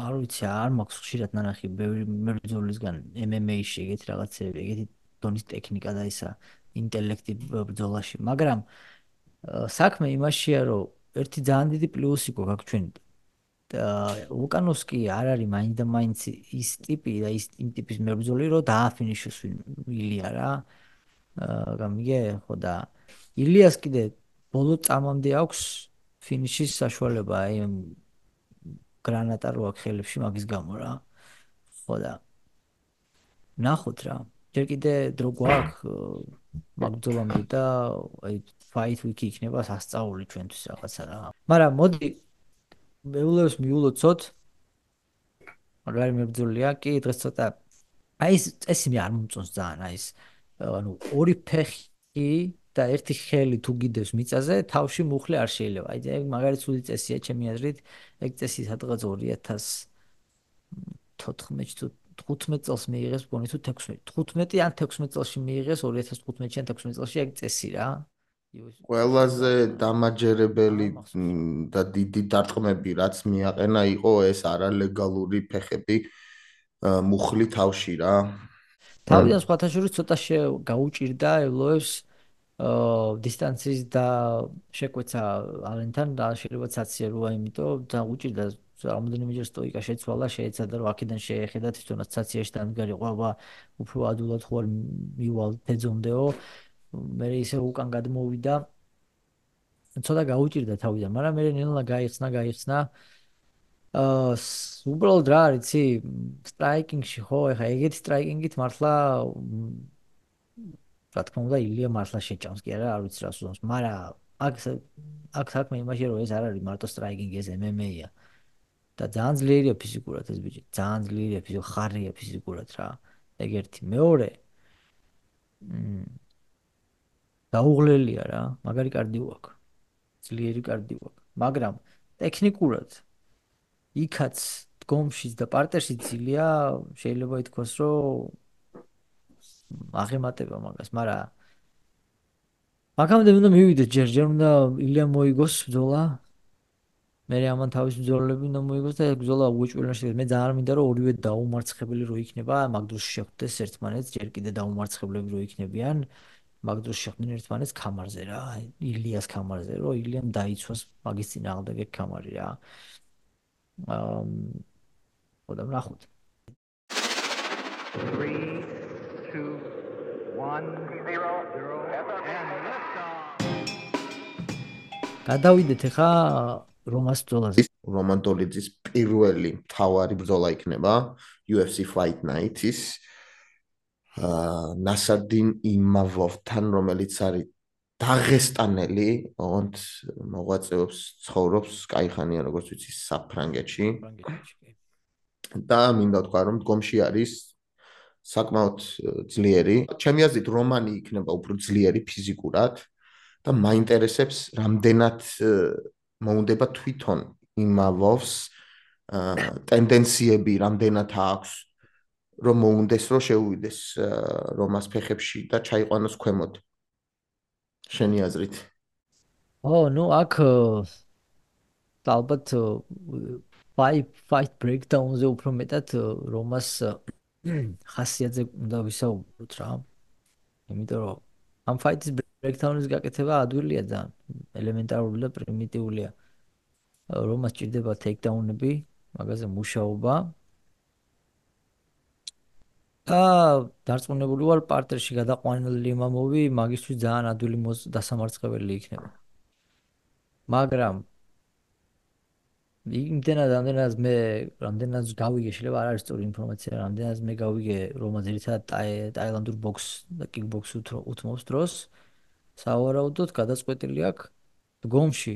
არ ვიცი არ მაქვს ხშირად ნანახი ბევრი მებრძოლისგან MMA-ში ეგეთი რაღაცები ეგეთი დონის ტექნიკა და ისა ინტელექტი ბრძოლაში მაგრამ საქმე იმაშია რომ ერთი ძალიან დიდი პლუსი გვაქვს ჩვენ ლუკანოვსკი არ არის მაინც და მაინც ის ტიპი და ის იმ ტიპის მებრძოლი რომ დააფინიშოს ილია რა აა გამიგე ხო და ილიას კიდე ბოლო წამამდე აქვს ფინიშის საშუალება აი გრანატა რო აქვს ხელებში მაგის გამო რა. ხო და ნახოთ რა. ჯერ კიდე დრო გვაქვს მაგდოლამდე და აი ფაით ვიკი იქნება სასწაული ჩვენთვის რაღაცა რა. მაგრამ მოდი. მეულებს მიულოცოთ. მაგარი მებძოლია კი დღეს ცოტა აი ეს წესი მე არ მომწონს ძალიან აი ეს ანუ ორი ფეხი და ერთი ხელი თუ გიდევს მიწაზე თავში მუხლი არ შეიძლება. აი ეგ მაგარი ცუდი წესია ჩემი აზრით ეგ წესი სადღაც 2014 თუ 15 წელს მიიღეს გონი თუ 16 15 ან 16 წელს მიიღეს 2015-ში ან 16 წელში ეგ წესი რა. ყველაზე დამაჯერებელი და დიდი დარტყმები რაც მიაყენა იყო ეს არალეგალური ფეხები მუხლი თავში რა. თავიდან სხვათა შორის ცოტა გაუჭირდა ელოებს დისტანციის და შეკვეცა ალენთან და შეიძლება ცაცია როა იმიტომ და უჭირდა რამოდენიმეჯერ სტოიკა შეცვალა შეეცადა რომ აქედან შეეხედა თვითონაც ცაციაში დამდგარი ყვება უფრო ადულად არ მივალ თეძომდეო. მე ისე უკან გადმოვიდა. ცოტა გაუჭირდა თავიდან მაგრამ მე ნელა გაიხსნა გაიხსნა. აა უბრალოდ რა არიცი სტრაიკინგში ხო ეხა ეგეთი სტრაიკინგით მართლა რა თქმა უნდა ილია მართლა შეჭამს კი არა არ ვიცი რა სულს მაგრამ აქ აქ საქმე იმაშია რომ ეს არ არის მარტო სტრაიკინგი ეს MMA-ია და ძალიან ძლიერია ფიზიკურად ეს ბიჭი ძალიან ძლიერია ფიზიკურად ხარია ფიზიკურად რა ეგ ერთი მეორე მ დაუღლელია რა, მაგარი კარდიო აქვს. ძლიერი კარდიო აქვს. მაგრამ ტექნიკურად იქაც დგომშიც და პარტერშიც ძილია, შეიძლება ითქვას, რომ აღემატება მაგას, მაგრამ მაგამდე უნდა მივიდეთ ჯერ, ჯერ უნდა ილია მოიგოს ბრძოლა. მე ამან თავის ბრძოლები უნდა მოიგოს და ეს ბრძოლა უეჭველა შეიძლება. მე ძალიან მინდა რომ ორივე დაუმარცხებელი რო იქნება, მაგ დროს შეხვდეს ერთმანეთს, ჯერ კიდე დაუმარცხებლები რო იქნებიან. მაგ დროს შეხვდნენ ერთმანეთს კამარზე რა, ილიას კამარზე, რომ ილიამ დაიცვას მაგის წინააღმდეგ ეგ კამარი რა. აა ხოდა ნახოთ. 3 two, one, zero, zero, and lift off. გადავიდეთ ახლა რომას ბრძოლაზე. რომან დოლიძის პირველი თავარი ბრძოლა იქნება UFC Fight Night-ის აა ნასადინ იმავოვთან, რომელიც არის დაღესტანელი, ოღონდ მოღვაწეობს, ცხოვრობს კაიხანია, როგორც ვიცი, საფრანგეთში. და მინდა თქვა, რომ გომში არის საკმაოდ ძლიერი. ჩემი აზრით, რომანი იქნება უფრო ძლიერი ფიზიკურად და მაინტერესებს რამდენად მოუნდება თვითონ. იმავოს ტენდენციები რამდენად აქვს რომ მოუნდეს რომ შეუვიდეს რომას ფეხებში და ჩაიყვანოს ქვემოთ. შენი აზრით? ო ნუ აქ ალბათ fight fight breakdown-ზე უფრო მეტად რომას ხასიათზე უნდა ვისაუბროთ რა. იმიტომ რომ ამ fight-ის breakdown-ის გაკეთება ადვილია ძალიან. ელემენტარული და პრიმიტიულია. რომას ჭირდება takedown-ები მაგაზე მუშაობა. და დარწმუნებული ვარ პარტერში გადაყვანილი იმამოვი მაგისთვის ძალიან ადვილი დასამარცხებელი იქნება. მაგრამ იმდენად რამდენად მე რამდენად გავიგე შეიძლება არ არის სწორი ინფორმაცია რამდენად მე გავიგე რომ ძირითადად ტაილანდურ ბოქს და კიკბოქს უთმობს დროს სავარაუდოდ გადაწყვეტილი აქვს დგომში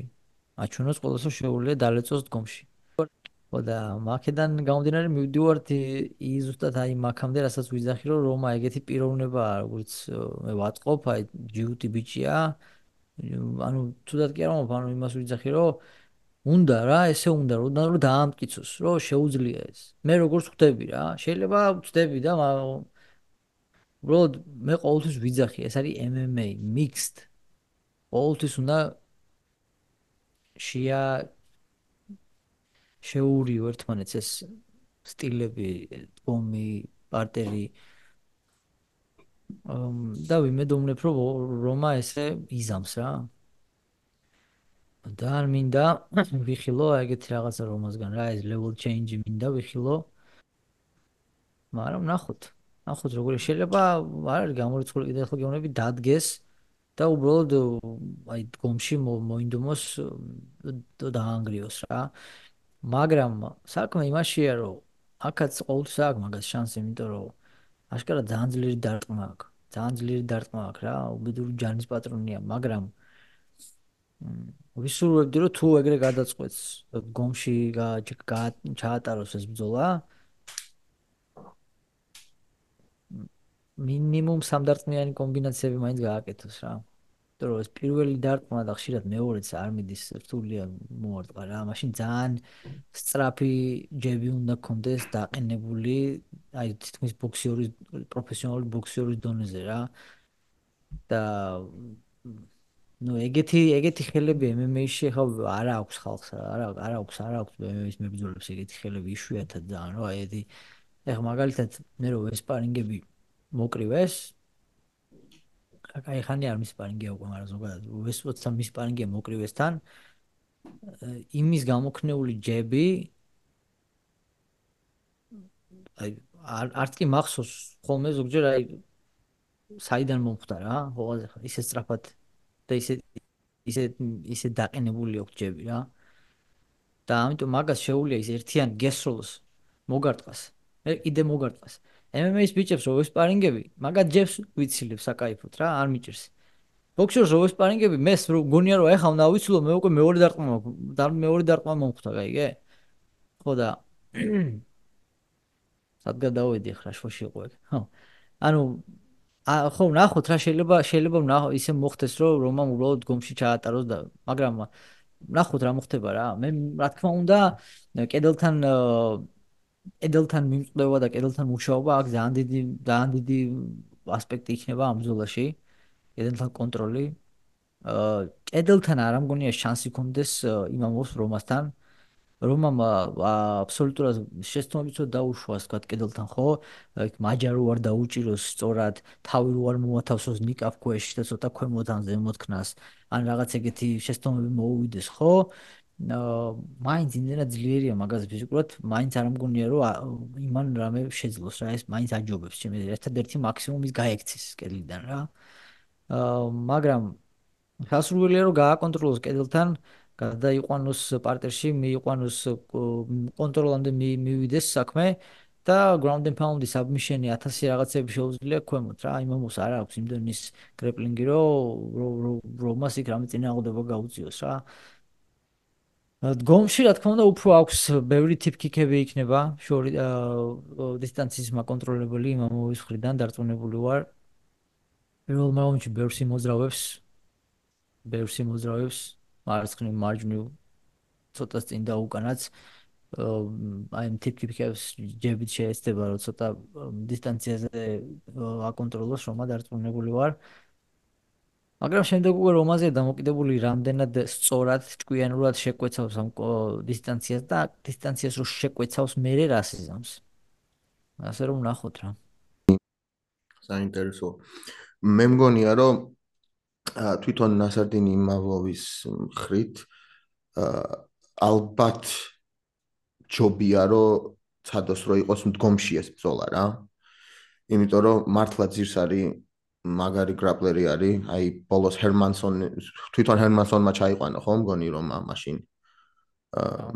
აჩვენოს ყოველსო შეუძლია დალეწოს დგომში. და მაკედან გამომდინარე მივდივართ ზუსტად აი მაქამდე რასაც ვიზახი რომ რომა ეგეთი პიროვნებაა როგორც მე ვატყობ აი ჯიუტი ბიჭია ანუ თუდად კი არ მომფ ანუ იმას ვიზახი რომ უნდა რა ესე უნდა რომ რომ დაამტკიცოს რომ შეუძლია ეს მე როგორც ხვდები რა შეიძლება ხვდები და უბრალოდ მე ყოველთვის ვიზახი ეს არის MMA mixed ყოველთვის უნდა შეა შეურიო ერთმანეთს ეს სტილები, ომი, პარტერი. და ვიმედოვნებ, რომ რომა ესე იზამს რა. და არ მინდა ვიხილო ეგეთი რაღაცა რომასგან რა ეს level change მინდა ვიხილო. მაგრამ ნახოთ. ნახოთ როგორ შეიძლება არ არის გამორიცხული კიდე ხო გეუბნები დადგეს და უბრალოდ აი გომში მოინდომოს და დაანგრიოს რა. მაგრამ საქმე იმაშია რომ აქაც ყოველთვის აქვს მაგას შანსი იმიტომ რომ აშკარა ძალიან ძლიერი დარტყმა აქვს ძალიან ძლიერი დარტყმა აქვს რა უბედური ჯანის პატრონია მაგრამ ვისურვებდი რომ თუ ეგრე გადაწყვეტს გომში ჩაატაროს ეს ბრძოლა მინიმუმ სამდარტყმიანი კომბინაციები მაინც გააკეთოს რა. რომ ეს პირველი დარტყმა და ხშირად მეორეც არ მიდის რთულია მოარტყა რა. მაშინ ძალიან სწრაფი ჯები უნდა კონდეს დაყენებული აი თითქმის ბოქსიორის პროფესიონალი ბოქსიორის დონეზე რა. და ну ეგეთი ეგეთი ხელები MMA-ში ხო არ აქვს ხალხს არა არ აქვს არ აქვს MMA-ის მებრძოლებს ეგეთი ხელები იშვიათად ძალიან რა აი ეხა მაგალითად მე რო ესპარინგები მოკრივეს აი ხანი არ მის პარინგია უკვე მაგრამ ზოგადად ვესწროცა მის პარინგია მოკრივესთან იმის გამოქნეული ჯები აი არც კი მახსოვს ხოლმე ზოგჯერ აი საიდან მომხდა რა ხოლმე ისე სწრაფად და ისე ისე ისე დაყენებული აქვს ჯები რა და ამიტომ მაგას შეუულია ის ერთიან გესროლს მოგარტყას მე კიდე მოგარტყას MMA-ის ბიჭებს რო ვესპარინგები, მაგათ ჯებს ვიცილებ საკაიფოთ რა, არ მიჭირს. ბოქსერს რო ვესპარინგები, მეს რო გონია რომ ეხა უნდა ავიცილო, მე უკვე მეორე დარტყმა და მეორე დარტყმა მომხდა, გაიგე? ხო და სადგა დავედი ხა შოში იყო ეგ. ხო. ანუ ხო ნახოთ რა შეიძლება შეიძლება ნახო ისე მოხდეს რომ რომამ უბრალოდ გომში ჩაატაროს და მაგრამ ნახოთ რა მოხდება რა. მე რა თქმა უნდა კედელთან კედელთან მიმწვევა და კედელთან მუშაობა აქ ძალიან დიდი ძალიან დიდი ასპექტი იქნება ამ ბრძოლაში. კედელთან კონტროლი. კედელთან არ ამგონია შანსი კონდეს იმამოს რომასთან. რომამ აბსოლუტურად შეცდომებით რომ დაუშვა ასე ვთქვათ კედელთან ხო? აი მაჯარო არ დაუჭიროს სწორად თავი რო არ მოათავსოს ნიკაფ ქვეშ და ცოტა ქვემოდან ზემოთქნას ან რაღაც ეგეთი შეცდომები მოუვიდეს ხო? მაინც იმენა ძლიერია მაგას ფიზიკურად. მაინც არ მგონია რომ იმან რამე შეძლოს რა ეს მაინც აჯობებს ჩემი ერთადერთი მაქსიმუმ ის გაექცეს კედლიდან რა. მაგრამ გასრულია რომ გააკონტროლოს კედელთან გადაიყვანოს პარტერში მიიყვანოს კონტროლამდე მივიდეს საქმე და ground and pound-ი submission-ი 1000 რაღაცები შეუძლია ქვემოთ რა. იმამოს არ აქვს იმდენის კრეპლინგი რომ რომ მას იქ რამე წინააღმდება გაუწიოს რა. დგომში რა თქმა უნდა უფრო აქვს ბევრი ტიპ კიკები იქნება შორი დისტანციის მაკონტროლებელი იმამოვის ხრიდან დარწმუნებული ვარ. პირველ მომენტში ბევრს იმოძრავებს ბევრს იმოძრავებს მარცხნივ მარჯვნივ ცოტა წინ და უკანაც აი ტიპ კიკებს ჯებით შეესწება რომ ცოტა დისტანციაზე აკონტროლოს რომ დარწმუნებული ვარ. მაგრამ შემდეგ უკვე რომაზეა დამოკიდებული რამდენად სწორად ჭკვიანურად შეკვეცავს ამ დისტანციას და დისტანციას რო შეკვეცავს მეરે რას იზამს? ასე რომ ნახოთ რა. საინტერესო. მე მგონია რომ თვითონ ნასარდინი იმავოვის ხრით ალბათ ჯობია რომ ცადოს რო იყოს მდგომში ეს ბრძოლა რა იმიტომ რომ მართლა ძირს არის მაგარი გრაპლერი არის. აი ბოლოს ჰერმანსონ თვითონ ჰერმანსონმა ჩაიყვანა ხო მგონი რომ მაშინ აა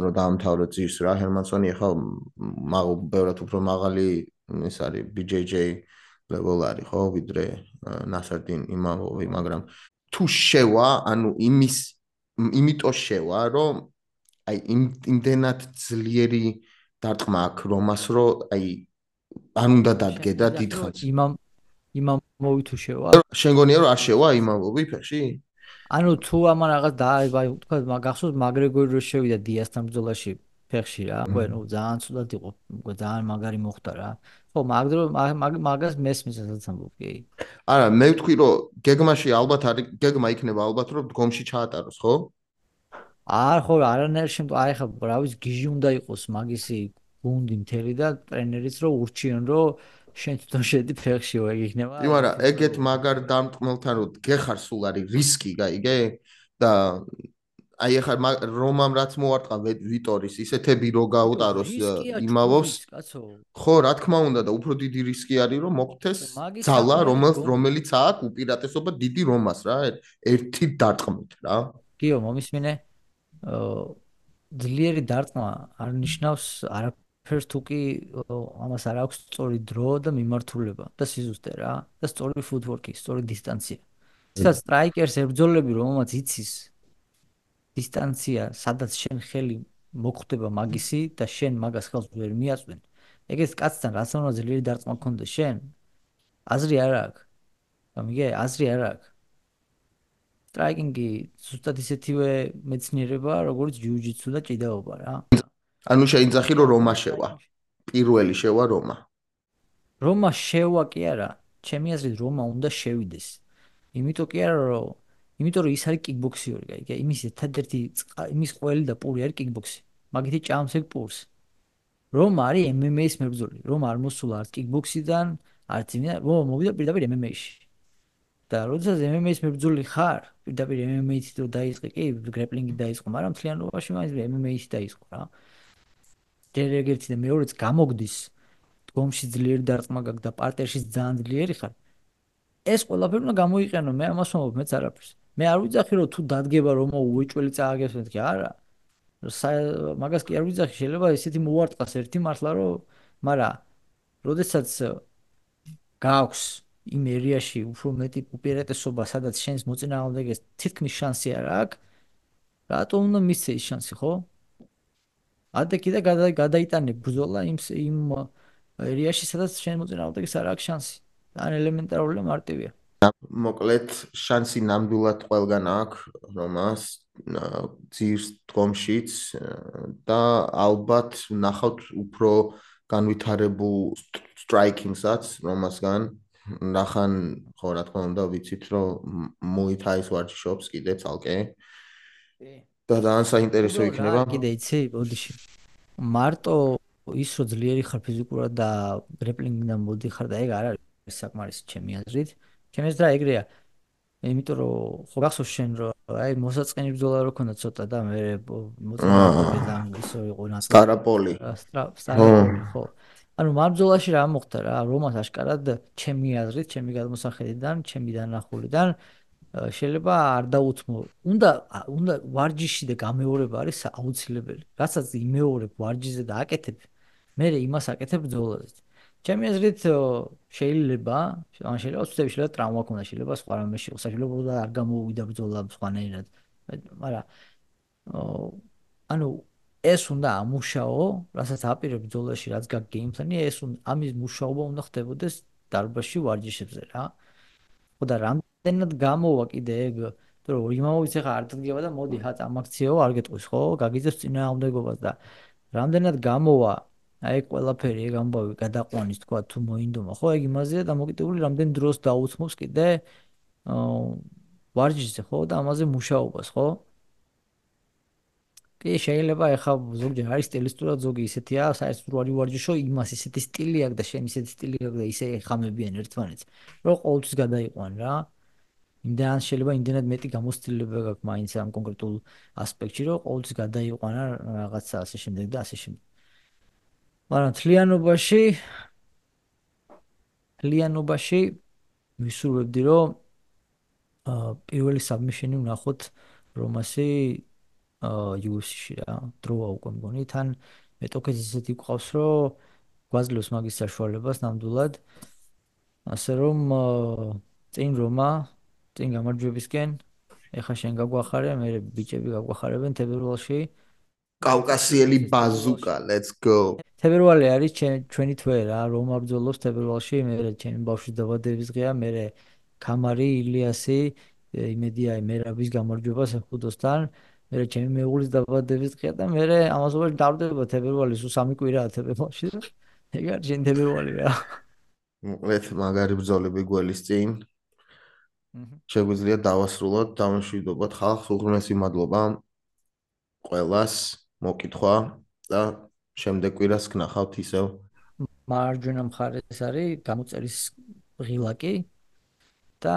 რომ დაამთავრო ძირს რა ჰერმანსონი ახლა მაგ ბევრად უფრო მაღალი ეს არის BJJ level არის ხო? ვიდრე ნასარდინ იმავე მაგრამ თუ შევა ანუ იმის იმიტო შევა რომ აი იმდენად ძლიერი დარტყმა აქვს რომას რომ აი არ უნდა დადგე და დიდხანს. იმამ იმამ მოვითუ შევა. შენ გონია რომ არ შევა იმამობი ფეხში? ანუ თუ ამან რაღაც დააიბა თქვა მაგახსოვს მაგრეგორი რო შევიდა დიასთან ბრძოლაში ფეხში რა. ხო ნუ ძალიან ცუდად იყო. ძალიან მაგარი მოხდა რა ხო მაგდრო მაგას მესმის ასაც ამბობ კი. არა მე ვთქვი რომ გეგმაში ალბათ არის გეგმა იქნება ალბათ რომ დგომში ჩაატაროს ხო? არ ხო არანაირ შემთხვევაში აი ხა რა ვიცი გიჟი უნდა იყოს მაგისი გუნდი მთელი და ტრენერიც რო ურჩიონ რომ შენ თვითონ შედი ფეხში ვეგ იქნება. იმ არა ეგეთ მაგარ დამტყმელთან რო გეხარ სულ არის რისკი გაიგე და აი ახლა რომამ რაც მოარტყა ვიტორის ისეთები რო გაუტაროს იმავოს ხო რა თქმა უნდა და უფრო დიდი რისკი არის რომ მოხდეს ძალა რომელიც აქვს უპირატესობა დიდი რომას რა ერთი დარტყმით რა. კიო მომისმინე. ძლიერი დარტყმა არ ნიშნავს არა ფერს თუ კი ამას არ აქვს სწორი დრო და მიმართულება და სიზუსტე რა და სწორი ფუტვორკი, სწორი დისტანცია. ისაც სტრაიკერს ებრძოლები რომელმაც იცის დისტანცია, სადაც შენ ხელი მოხვდება მაგისი და შენ მაგას ხელს ვერ მიაწვენ. ეგეც კაცთან რაც უნდა ძლიერი დარტყმა გქონდეს შენ? აზრი არ აქვს. გამიგე, აზრი არ აქვს. სტრაიკინგი ზუსტად ისეთივე მეცნიერება, როგორც ჯიუჯიტსუ და ჭიდაობა რა. ანუ შეინძახი რომ რომა შევა. პირველი შევა რომა. რომა შევა კი არა, ჩემი აზრით რომა უნდა შევიდეს. იმიტომ კი არა რომ იმიტომ რომ ის არის კიკბოქსიორი, გაიგე? იმის ერთადერთი იმის ყველი და პური არის კიკბოქსი. მაგითი ჭამს ეგ პურს. რომა არის MMA-ის მებრძოლი. რომა არ მოსულა არც კიკბოქსიდან, არც იმიდან, რომ მოვიდა პირდაპირ MMA-ში. და როდესაც MMA-ის მებრძოლი ხარ, პირდაპირ MMA-ით რო დაიწყე, კი, გრეპლინგი დაიწყო, მაგრამ მთლიანობაში მაინც MMA-ით დაიწყო რა. ჯერ ერთი და მეორეც გამოგდის დგომში ძლიერი დარტყმა გაქვს და პარტერში ძალიან ძლიერი ხარ ეს ყველაფერი უნდა გამოიყენო მე ამას ვამბობ მეც არაფერს მე არ ვიძახი რომ თუ დადგება რომ უეჭველი წააგებს მეთქი არა. მაგას კი არ ვიძახი შეიძლება ესეთი მოარტყას ერთი მართლა რომ მარა როდესაც გაქვს იმ ერიაში უფრო მეტი უპირატესობა სადაც შენს მოწინააღმდეგეს თითქმის შანსი არ აქვს რატომ უნდა მისცე ის შანსი ხო? ადე კიდე გადაიტანე ბრძოლა იმ იმ ერიაში სადაც შენ მოწინააღმდეგეს არ აქვს შანსი. ან ელემენტარული მარტივია მოკლედ შანსი ნამდვილად ყველგან აქვს რომას ძირს დგომშიც და ალბათ ნახავთ უფრო განვითარებულ სტრაიკინგსაც რომასგან ნახან ხო რა თქმა უნდა ვიცით რომ მოითაის ვარჯიშობს კიდე ცალკე და ძალიან საინტერესო იქნება. კიდე იცი, ბოდიში. მარტო ის რო ძლიერი ხარ ფიზიკურად და გრეპლინგიდან მოდიხარ და ეგ არ არის საკმარისი ჩემი აზრით. ჩემი აზრით რა ეგრეა. იმიტომ რომ ხო გახსოვს შენ რომ აი მოსაწყენი ბრძოლა რო ქონდა ცოტა და მე მოწმობიდან ისო იყო ნასკარი. სტარაპოლი. სტარაპოლი ხო. ანუ მაგ ბრძოლაში რა მოხდა რა, რომას აშკარად ჩემი აზრით, ჩემი გადმოსახედიდან, ჩემი დანახულიდან შეიძლება არ დაუთმო. უნდა უნდა ვარჯიში და გამეორება არის აუცილებელი. რასაც იმეორებ ვარჯიზე და აკეთებ, მე იმას აკეთებ ბრძოლაზე. ჩემი აზრით შეიძლება, ან შეიძლება უცებ შეიძლება ტრავმა ქონდა, შეიძლება სხვა რამე შეიძლება და არ გამოუვიდა ბრძოლა სხვანაირად. მაგრამ ანუ ეს უნდა ამუშაო, რასაც აპირებ ბრძოლაში, რაც გაგ გეიმპლანი, ეს ამის მუშაობა უნდა ხდებოდეს დარბაზში ვარჯიშებზე რა. ხო და რამდენად გამოვა კიდე ეგ, თუ რომ იმამოვიც ახლა არ დადგება და მოდი ჰა წამაქციაო, არ გეტყვის ხო? გაგიძებს წინააღმდეგობას და რამდენად გამოვა აი ყველაფერი ეგ ამბავი გადაყვანის თქვა თუ მოინდომა. ხო ეგ იმაზეა დამოკიდებული რამდენ დროს დაუთმობს კიდე აა ვარჯიშზე ხო და ამაზე მუშაობას ხო? კი შეიძლება ეხა ზოგჯერ არის სტილისტურად ზოგი ისეთია საერთოდ არ ვარჯიშო იმას ისეთი სტილი აქვს და შენ ისეთი სტილი აქვს და ისე ხამებიან ერთმანეთს. რომ ყოველთვის გადაიყვან რა. იმდან შეიძლება იმდანად მეტი გამოცდილება გაქვს მაინც ამ კონკრეტულ ასპექტში რომ ყოველთვის გადაიყვანა რაღაცა ასე შემდეგ და ასე შემდეგ მაგრამ თლიანობაში თლიანობაში ვისურვებდი რომ აა პირველი საბმიშენი ვნახოთ რომასი აა UFC-ში რა დროა უკვე მგონი. თან მეტოქეს ისეთი ყავს რომ გვაძლევს მაგის საშუალებას ნამდვილად. ასე რომ წინ რომა წინ გამარჯვებისკენ ეხა შენ გაგვახარე მე ბიჭები გაგვახარებენ თებერვალში კავკასიელი ბაზუკა let's go. თებერვალი არის ჩვენი თვე რა რომ აბძოლობს თებერვალში მე ჩემი ბავშვის დაბადების დღეა მე კამარი ილიასი იმედია მერაბის გამარჯვებას ხუდოსთან მე ჩემი მეუღლის დაბადების დღეა და მე ამასობაში დავდება თებერვალი სულ სამი კვირაა თებერვალში და ეგ არის შენ თებერვალი რა. მოკლედ მაგარი ბრძოლები გველის წინ. შეგვიძლია დავასრულოთ დამშვიდობოთ ხალხს უღრმესი მადლობა ყველას მოკითხვა და შემდეგ კვირას გნახავთ ისევ. მარჯვენა მხარეს არის გამოწერის ღილაკი და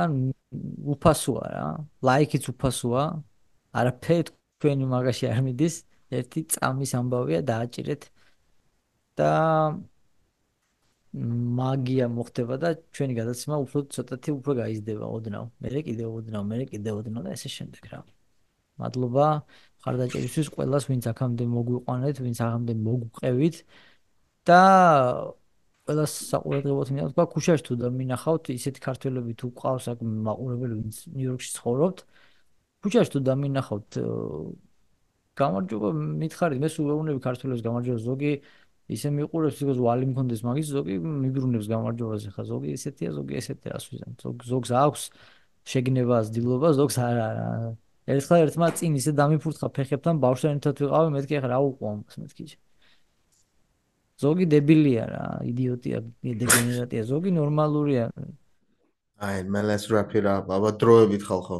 უფასოა რა. ლაიქიც უფასოა. არაფერი თქვენი მაგაში არ მიდის. ერთი წამის ამბავია დააჭირეთ და მაგია მოხდება და ჩვენი გადაცემა უფრო ცოტათი უფრო გაიზრდება ოდნავ. მე კიდევ ოდნავ, მე კიდევ ოდნავ და ესე შემდეგ რა. მადლობა ხარდაჭერისთვის ყველას ვინც აქამდე მოგვიყვანეთ, ვინც აქამდე მოგვყევით და ყველას საყურებლად მინდა თქვა ქუჩაში თუ და მინახავთ ისეთი ქართველები თუ ყავს აქ მაყურებელი ვინც ნიუ-იორკში ცხოვრობთ ქუჩაში თუ და მინახავთ გამარჯობა მითხარით მე სულ ვეუბნები ქართველებს გამარჯობა ზოგი ისე მიყურებს იქ ვალი მქონდეს მაგის ზოგი მიბრუნებს გამარჯვებას ახლა ზოგი ესეთია ზოგი ესეთია ასვიზან ზოგ ზოგს აქვს შეგნებას დილობას ზოგს არ არა ერთხელ ერთმა წინ ისე დამიფურთხა ფეხებთან ბავშვთან ერთად ვიყავი მეთქი ახლა რა უყვა მას მეთქი ზოგი დებილია რა იდიოტია დეგენერატია ზოგი ნორმალურია. აი მე let's wrap it up აბა დროებით ხალხო